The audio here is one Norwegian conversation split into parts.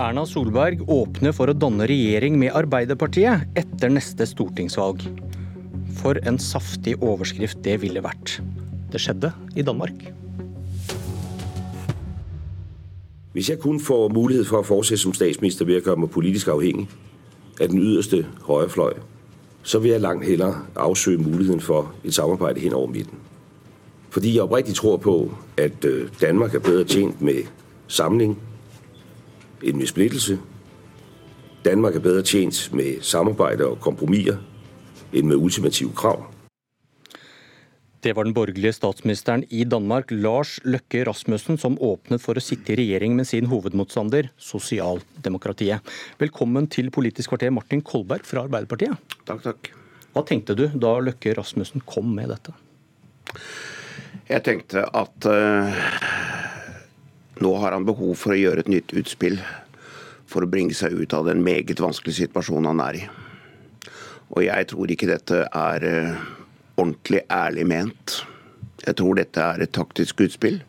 Erna Solberg åpner for å danne regjering med Arbeiderpartiet etter neste stortingsvalg. For en saftig overskrift det ville vært. Det skjedde i Danmark. Hvis jeg kun får mulighet for å fortsette som statsminister ved å gjøre meg politisk avhengig av den ytterste høyrefløy, så vil jeg langt heller avsøke muligheten for et samarbeid hen over midten. Fordi jeg oppriktig tror på at øh, Danmark er bedre tjent med samling enn med splittelse. Danmark er bedre tjent med samarbeid og kompromisser enn med ultimative krav. Det var den borgerlige statsministeren i Danmark, Lars Løkke Rasmussen, som åpnet for å sitte i regjering med sin hovedmotstander, sosialdemokratiet. Velkommen til Politisk kvarter, Martin Kolberg fra Arbeiderpartiet. Takk, takk. Hva tenkte du da Løkke Rasmussen kom med dette? Jeg tenkte at uh, nå har han behov for å gjøre et nytt utspill for å bringe seg ut av den meget vanskelige situasjonen han er i. Og jeg tror ikke dette er uh, ordentlig ærlig ment. Jeg tror dette er et taktisk utspill,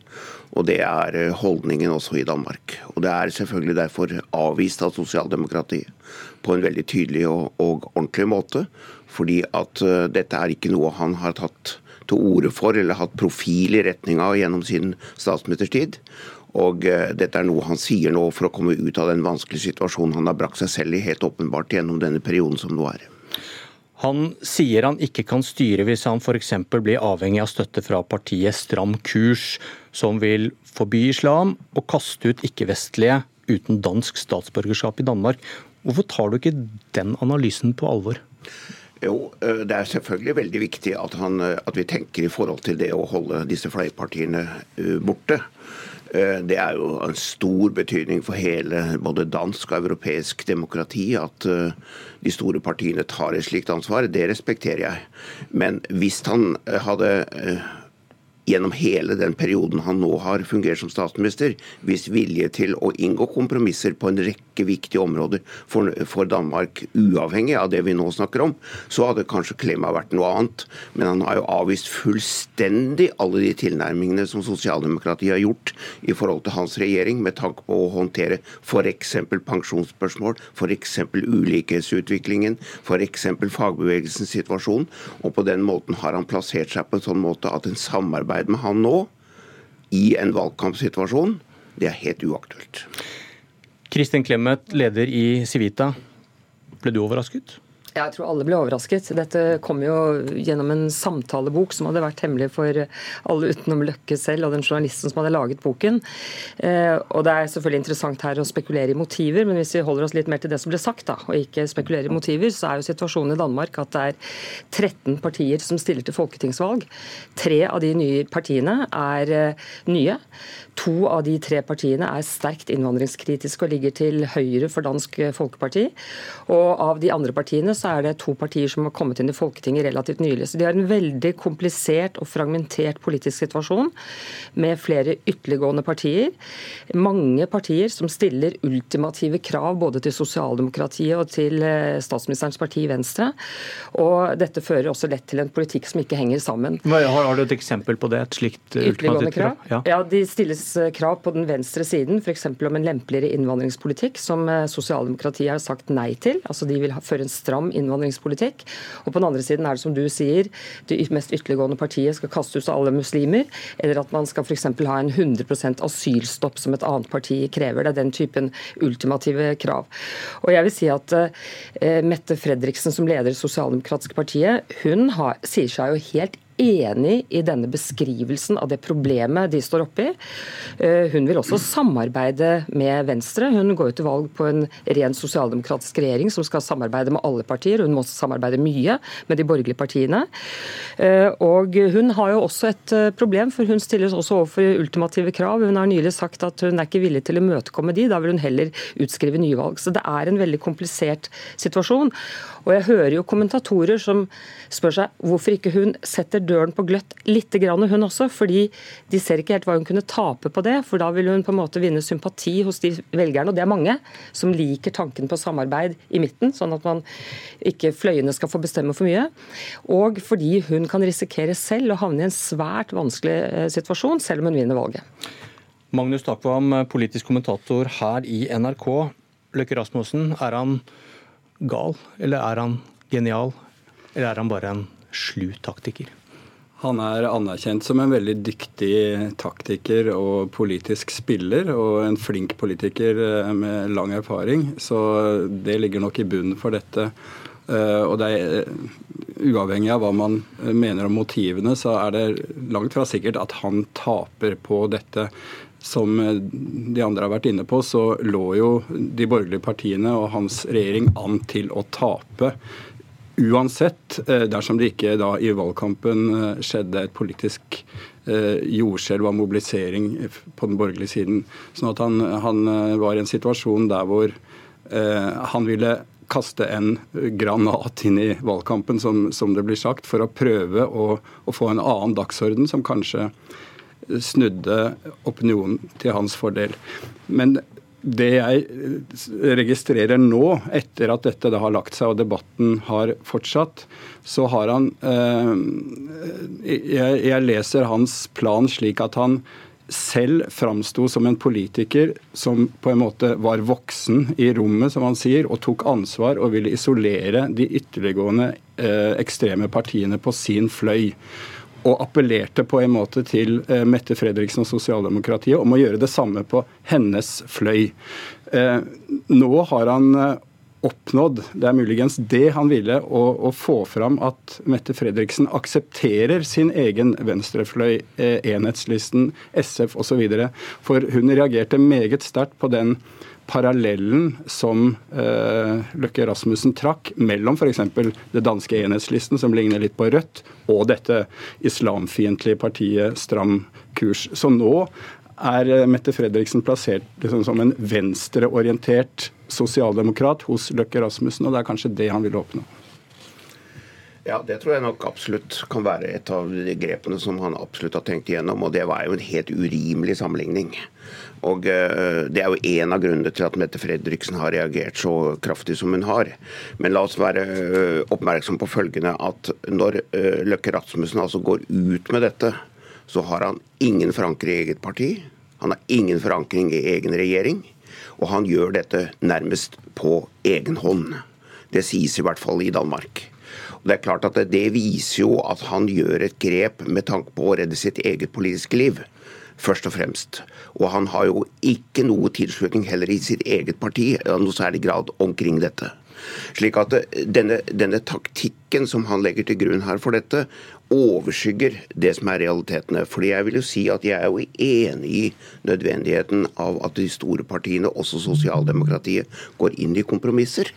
og det er eh, holdningen også i Danmark. Og det er selvfølgelig derfor avvist av sosialdemokratiet på en veldig tydelig og, og ordentlig måte. Fordi at uh, dette er ikke noe han har tatt til orde for eller hatt profil i retning av gjennom sin statsministertid. Og uh, dette er noe han sier nå for å komme ut av den vanskelige situasjonen han har brakt seg selv i, helt åpenbart gjennom denne perioden som nå er. Han sier han ikke kan styre hvis han f.eks. blir avhengig av støtte fra partiet Stram kurs, som vil forby islam og kaste ut ikke-vestlige uten dansk statsborgerskap i Danmark. Hvorfor tar du ikke den analysen på alvor? Jo, Det er selvfølgelig veldig viktig at, han, at vi tenker i forhold til det å holde disse fløypartiene borte. Eh, det er jo en stor betydning for hele både dansk og europeisk demokrati at eh, de store partiene tar et slikt ansvar. Det respekterer jeg. Men hvis han eh, hadde gjennom hele den perioden han nå har fungert som statsminister, vist vilje til å inngå kompromisser på en rekke viktige områder for, for, Danmark, uavhengig av det vi nå snakker om, så hadde kanskje klimaet vært noe annet. Men han har jo avvist fullstendig alle de tilnærmingene som sosialdemokratiet har gjort i forhold til hans regjering, med tanke på å håndtere f.eks. pensjonsspørsmål, f.eks. ulikhetsutviklingen, f.eks. fagbevegelsens situasjon. Og på den måten har han plassert seg på en sånn måte at en samarbeid samarbeid med han nå i en valgkampsituasjon, det er helt uaktuelt. Kristin Clemet, leder i Civita. Ble du overrasket? Jeg tror alle ble overrasket. Dette kom jo gjennom en samtalebok som hadde vært hemmelig for alle utenom Løkke selv og den journalisten som hadde laget boken. Eh, og Det er selvfølgelig interessant her å spekulere i motiver, men hvis vi holder oss litt mer til det som ble sagt, da, og ikke spekulerer i motiver, så er jo situasjonen i Danmark at det er 13 partier som stiller til folketingsvalg. Tre av de nye partiene er eh, nye. To av de tre partiene er sterkt innvandringskritiske og ligger til høyre for Dansk Folkeparti. Og av de andre partiene så er det to partier som har kommet inn i Folketinget relativt nylig. Så de har en veldig komplisert og fragmentert politisk situasjon med flere ytterliggående partier. Mange partier som stiller ultimative krav både til sosialdemokratiet og til eh, statsministerens parti Venstre. Og dette fører også lett til en politikk som ikke henger sammen. Har, har du et eksempel på det? Et slikt ultimativt krav? Ja. ja, de stilles eh, krav på den venstre siden, f.eks. om en lempeligere innvandringspolitikk, som eh, sosialdemokratiet har sagt nei til. Altså De vil føre en stram innvandringspolitikk. Og på den andre siden er det som du sier, det mest ytterliggående partiet skal kaste ut alle muslimer, eller at man skal f.eks. ha en 100% asylstopp, som et annet parti krever. Det er den typen ultimative krav. Og jeg vil si at uh, Mette Fredriksen, som leder det sosialdemokratiske partiet, hun har, sier seg jo helt enig i denne beskrivelsen av det problemet de står oppe i. Eh, hun vil også samarbeide med Venstre. Hun går jo til valg på en ren sosialdemokratisk regjering som skal samarbeide med alle partier. Hun må også samarbeide mye med de borgerlige partiene. Eh, og hun har jo også et eh, problem, for hun stilles også overfor ultimative krav. Hun har nylig sagt at hun er ikke villig til å imøtekomme de, da vil hun heller utskrive nyvalg. Så det er en veldig komplisert situasjon. Og jeg hører jo kommentatorer som spør seg hvorfor ikke hun setter døren på gløtt litt, grann, hun også. Fordi de ser ikke helt hva hun kunne tape på det. For da vil hun på en måte vinne sympati hos de velgerne, og det er mange, som liker tanken på samarbeid i midten, sånn at man ikke fløyene skal få bestemme for mye. Og fordi hun kan risikere selv å havne i en svært vanskelig eh, situasjon, selv om hun vinner valget. Magnus Takvam, politisk kommentator her i NRK. Løkke Rasmussen, er han gal, eller er han genial, eller er han bare en slu taktiker? Han er anerkjent som en veldig dyktig taktiker og politisk spiller, og en flink politiker eh, med lang erfaring. Så det ligger nok i bunnen for dette. Eh, og det er eh, Uavhengig av hva man mener om motivene, så er det langt fra sikkert at han taper på dette. Som de andre har vært inne på, så lå jo de borgerlige partiene og hans regjering an til å tape Uansett, eh, dersom det ikke da i valgkampen eh, skjedde et politisk eh, jordskjelv av mobilisering på den borgerlige siden. Sånn at han, han var i en situasjon der hvor han ville kaste en granat inn i valgkampen, som, som det blir sagt, for å prøve å, å, få en annen dagsorden som kanskje snudde opinionen til hans fordel. Men det jeg registrerer nå, etter at dette har lagt seg og debatten har fortsatt, så har han eh, jeg, jeg leser hans plan slik at han selv framsto som en politiker som på en måte var voksen i rommet, som han sier, og tok ansvar og ville isolere de ytterliggående eh, ekstreme partiene på sin fløy og appellerte på en måte til eh, Mette Fredriksen og sosialdemokratiet om å gjøre det samme på hennes fløy. Eh, nå har han eh, oppnådd, det er muligens det han ville, å, å få fram at Mette Fredriksen aksepterer sin egen venstrefløy, enhetslisten, SF osv. For hun reagerte meget sterkt på den parallellen som eh, Løkke Rasmussen trakk mellom f.eks. det danske enhetslisten, som ligner litt på Rødt, og dette islamfiendtlige partiet Stram kurs. Så nå er eh, Mette Fredriksen plassert liksom, som en venstreorientert sosialdemokrat hos Løkke Rasmussen, og det er kanskje det han vil oppnå. Ja, Det tror jeg nok absolutt kan være et av de grepene som han absolutt har tenkt igjennom. Og det var jo en helt urimelig sammenligning. Og uh, Det er jo en av grunnene til at Mette Fredriksen har reagert så kraftig som hun har. Men la oss være uh, oppmerksom på følgende at når uh, Løkke Rasmussen altså går ut med dette, så har han ingen forankring i eget parti. Han har ingen forankring i egen regjering. Og han gjør dette nærmest på egen hånd. Det sies i hvert fall i Danmark. Det er klart at det viser jo at han gjør et grep med tanke på å redde sitt eget politiske liv. Først og fremst. Og han har jo ikke noe tilslutning heller i sitt eget parti noe særlig grad omkring dette. Slik at denne, denne, taktikken som han legger til grunn her for dette, overskygger det som er realitetene. Fordi jeg vil jo si at jeg er jo enig i nødvendigheten av at de store partiene, også sosialdemokratiet, går inn i kompromisser.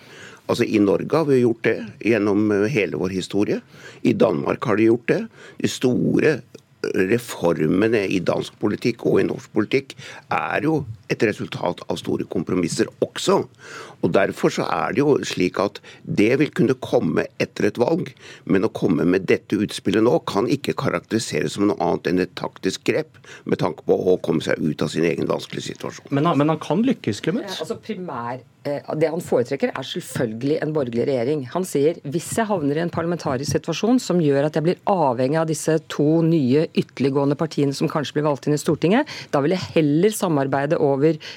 Altså I Norge har vi gjort det gjennom eh, hele vår historie. I Danmark har de gjort det. De store reformene i dansk politikk og i norsk politikk er jo et resultat av store kompromisser også. Og Derfor så er det jo slik at det vil kunne komme etter et valg, men å komme med dette utspillet nå kan ikke karakteriseres som noe annet enn et taktisk grep med tanke på å komme seg ut av sin egen vanskelige situasjon. Men, men han kan lykkes, Clemet? Ja, altså primær Eh, det han foretrekker, er selvfølgelig en borgerlig regjering. Han sier hvis jeg havner i en parlamentarisk situasjon som gjør at jeg blir avhengig av disse to nye ytterliggående partiene som kanskje blir valgt inn i Stortinget, da vil jeg heller samarbeide over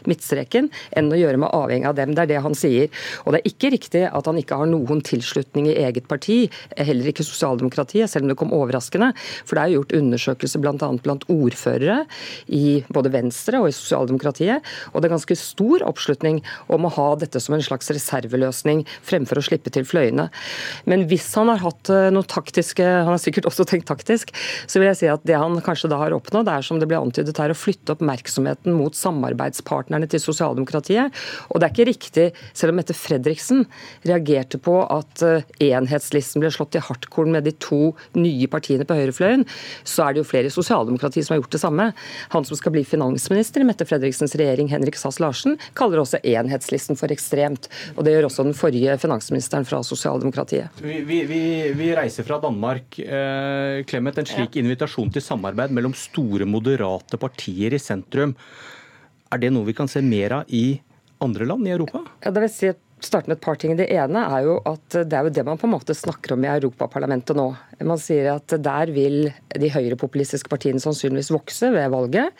midtstreken enn å gjøre meg avhengig av dem. Det er det han sier. Og det er ikke riktig at han ikke har noen tilslutning i eget parti, heller ikke sosialdemokratiet, selv om det kom overraskende. For det er jo gjort undersøkelser bl.a. blant ordførere i både Venstre og i sosialdemokratiet, og det er ganske stor oppslutning om å ha dette som en slags reserveløsning fremfor å slippe til fløyene. Men hvis han har hatt eh, noe taktiske, han har sikkert også tenkt taktisk, så vil jeg si at det han kanskje da har oppnådd, er som det ble antydet her, å flytte oppmerksomheten mot samarbeidspartnerne til sosialdemokratiet. Og det er ikke riktig, selv om Mette Fredriksen reagerte på at eh, enhetslisten ble slått i hardkorn med de to nye partiene på høyrefløyen, så er det jo flere i sosialdemokratiet som har gjort det samme. Han som skal bli finansminister i Mette Fredriksens regjering, Henrik Sass Larsen, kaller også enhetslisten for ekstremt. Og Det gjør også den forrige finansministeren fra sosialdemokratiet. Vi, vi, vi reiser fra Danmark. Eh, Clemet, en slik invitasjon til samarbeid mellom store, moderate partier i sentrum, er det noe vi kan se mer av i andre land i Europa? Ja, det vil si at starte med et par ting. Det ene er jo at det er jo det man på en måte snakker om i Europaparlamentet nå. Man sier at der vil de høyrepopulistiske partiene sannsynligvis vokse ved valget,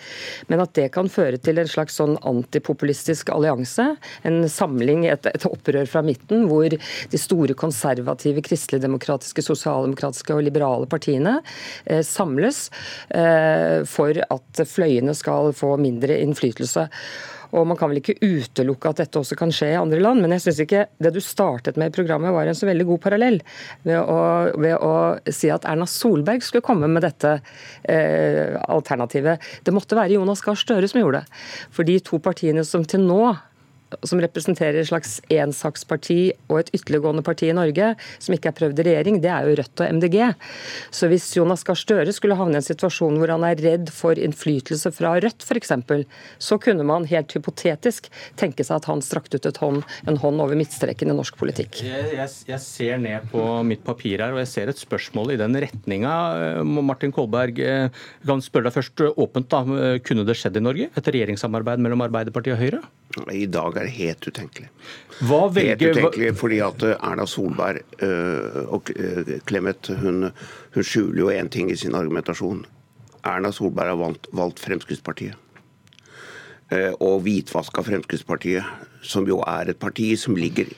men at det kan føre til en slags sånn antipopulistisk allianse. En samling, et, et opprør fra midten, hvor de store konservative, kristeligdemokratiske, sosialdemokratiske og liberale partiene eh, samles eh, for at fløyene skal få mindre innflytelse. Og Man kan vel ikke utelukke at dette også kan skje i andre land, men jeg syns ikke det du startet med i programmet var en så veldig god parallell. Ved å, ved å si at Erna Solberg skulle komme med dette eh, alternativet. Det måtte være Jonas Gahr Støre som gjorde det. For de to partiene som til nå som representerer et slags ensaksparti og et ytterliggående parti i Norge, som ikke er prøvd i regjering, det er jo Rødt og MDG. Så hvis Jonas Gahr Støre skulle havne i en situasjon hvor han er redd for innflytelse fra Rødt f.eks., så kunne man helt hypotetisk tenke seg at han strakte ut hånd, en hånd over midtstreken i norsk politikk. Jeg, jeg, jeg, ser ned på mitt papir her, og jeg ser et spørsmål i den retninga. Martin Kolberg, jeg kan spørre deg først åpent. da, Kunne det skjedd i Norge? Et regjeringssamarbeid mellom Arbeiderpartiet og Høyre? I dag er det helt utenkelig. Hva velger... Helt utenkelig fordi at eh, Erna Solberg øh, og øh, Clemet hun, hun, skjuler jo én ting i sin argumentasjon. Erna Solberg har valgt, valgt Fremskrittspartiet. Og hvitvaska Fremskrittspartiet, som jo er et parti som ligger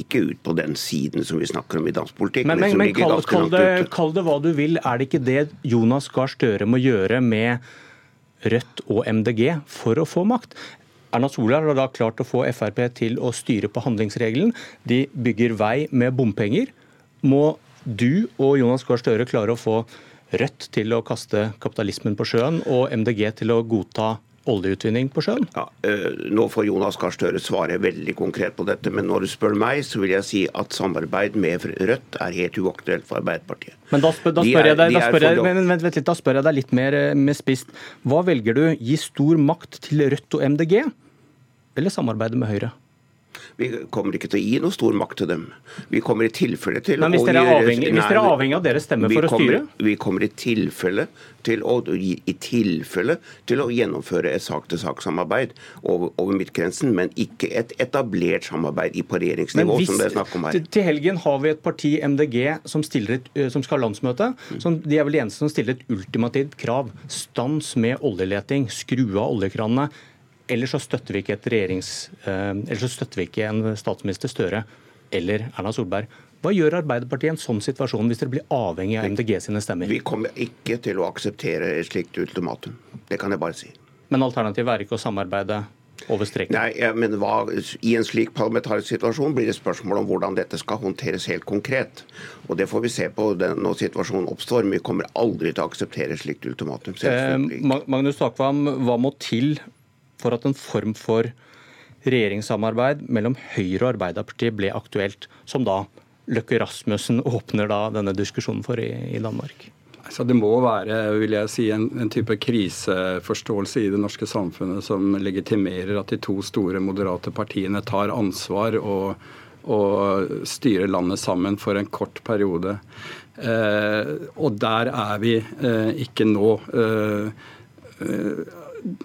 ikke ut på den siden som vi snakker om i dansk politikk. Men, men, men kall, kall, det, kall, det, hva du vil. Er det ikke det Jonas Gahr Støre må gjøre med Rødt og MDG for å få makt? Erna Solberg har da klart å få Frp til å styre på handlingsregelen. De bygger vei med bompenger. Må du og Jonas Gahr Støre klare å få Rødt til å kaste kapitalismen på sjøen og MDG til å godta oljeutvinning på sjøen? Ja, øh, nå får Jonas Gahr Støre svare veldig konkret på dette, men når du spør meg, så vil jeg si at samarbeid med Rødt er helt uaktuelt for Arbeiderpartiet. Men da spør, da spør, jeg, deg, da spør jeg, men, vent, vent litt, da spør jeg deg litt mer øh, med spist. Hva velger du? Gi stor makt til Rødt og MDG? eller samarbeide med Høyre? Vi kommer ikke til å gi noe stor makt til dem. Vi kommer i tilfelle til Men hvis dere er avhengig, hvis dere er avhengig av deres stemme for å styre? vi kommer i tilfelle til å, i tilfelle til å gjennomføre et sak-til-sak-samarbeid over, over midtgrensen, men ikke et etablert samarbeid på regjeringsnivå, hvis, som det er snakk om her. Til helgen har vi et parti, MDG, som, et, som skal ha landsmøte. Som, de er vel de eneste som stiller et ultimativt krav. Stans med oljeleting, skru av oljekranene eller så støtter vi ikke. Eh, eller så støtter vi ikke en statsminister Støre eller Erna Solberg. Hva gjør Arbeiderpartiet i en sånn situasjon hvis dere blir avhengig av MDG sine stemmer? Vi kommer ikke til å akseptere et slikt ultimatum. Det kan jeg bare si. Men alternativet er ikke å samarbeide over streken? Nei, men hva, I en slik parlamentarisk situasjon blir det spørsmål om hvordan dette skal håndteres helt konkret. Og Det får vi se på den, når situasjonen oppstår. Men vi kommer aldri til å akseptere et slikt ultimatum. Eh, Magnus Takvam, hva må til for at en form for regjeringssamarbeid mellom Høyre og Arbeiderpartiet ble aktuelt, som da Løkke Rasmussen åpner da denne diskusjonen for i, i Danmark? Så Det må være vil jeg si, en, en, type kriseforståelse i det norske samfunnet som legitimerer at de to store moderate partiene tar ansvar og, og styrer landet sammen for en kort periode. Eh, og der er vi eh, ikke nå. Eh, eh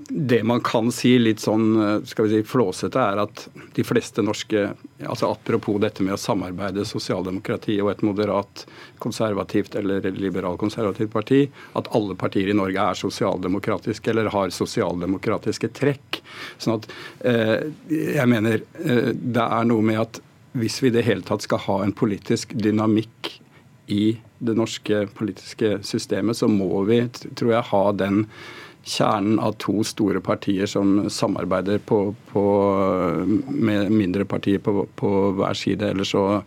det man kan si litt sånn eh, skal vi si, flåsete, er at de fleste norske altså Apropos dette med å samarbeide sosialdemokrati og et moderat konservativt eller liberalkonservativt parti, at alle partier i Norge er sosialdemokratiske eller har sosialdemokratiske trekk. Sånn at eh, jeg mener eh, det er noe med at hvis vi i det hele tatt skal ha en politisk dynamikk i det norske politiske systemet, så må vi, tror jeg, ha den kjernen av to store partier som samarbeider på, på, med mindre partier på, på hver side. Ellers så,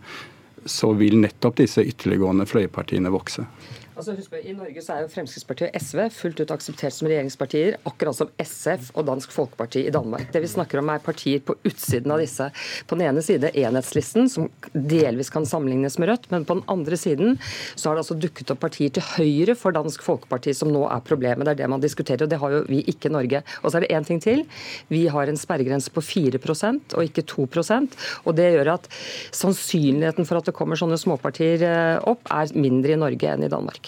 så vil nettopp disse ytterliggående fløypartiene vokse. Altså, husk på, I Norge så er jo Fremskrittspartiet og SV fullt ut akseptert som regjeringspartier, akkurat som SF og Dansk Folkeparti i Danmark. Det vi snakker om er partier på utsiden av disse. På den ene side enhetslisten, som delvis kan sammenlignes med Rødt, men på den andre siden så har det altså dukket opp partier til høyre for Dansk Folkeparti som nå er problemet. Det er det man diskuterer, og det har jo vi ikke i Norge. Og så er det én ting til. Vi har en sperregrense på 4% og ikke 2% og det gjør at sannsynligheten for at det kommer sånne småpartier eh, opp, er mindre i Norge enn i Danmark.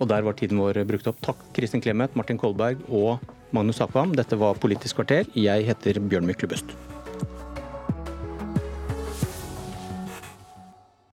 Og der var tiden vår brukt opp. Takk Kristin Clemet, Martin Kolberg og Magnus Akvam. Dette var Politisk kvarter. Jeg heter Bjørn Myklebøst.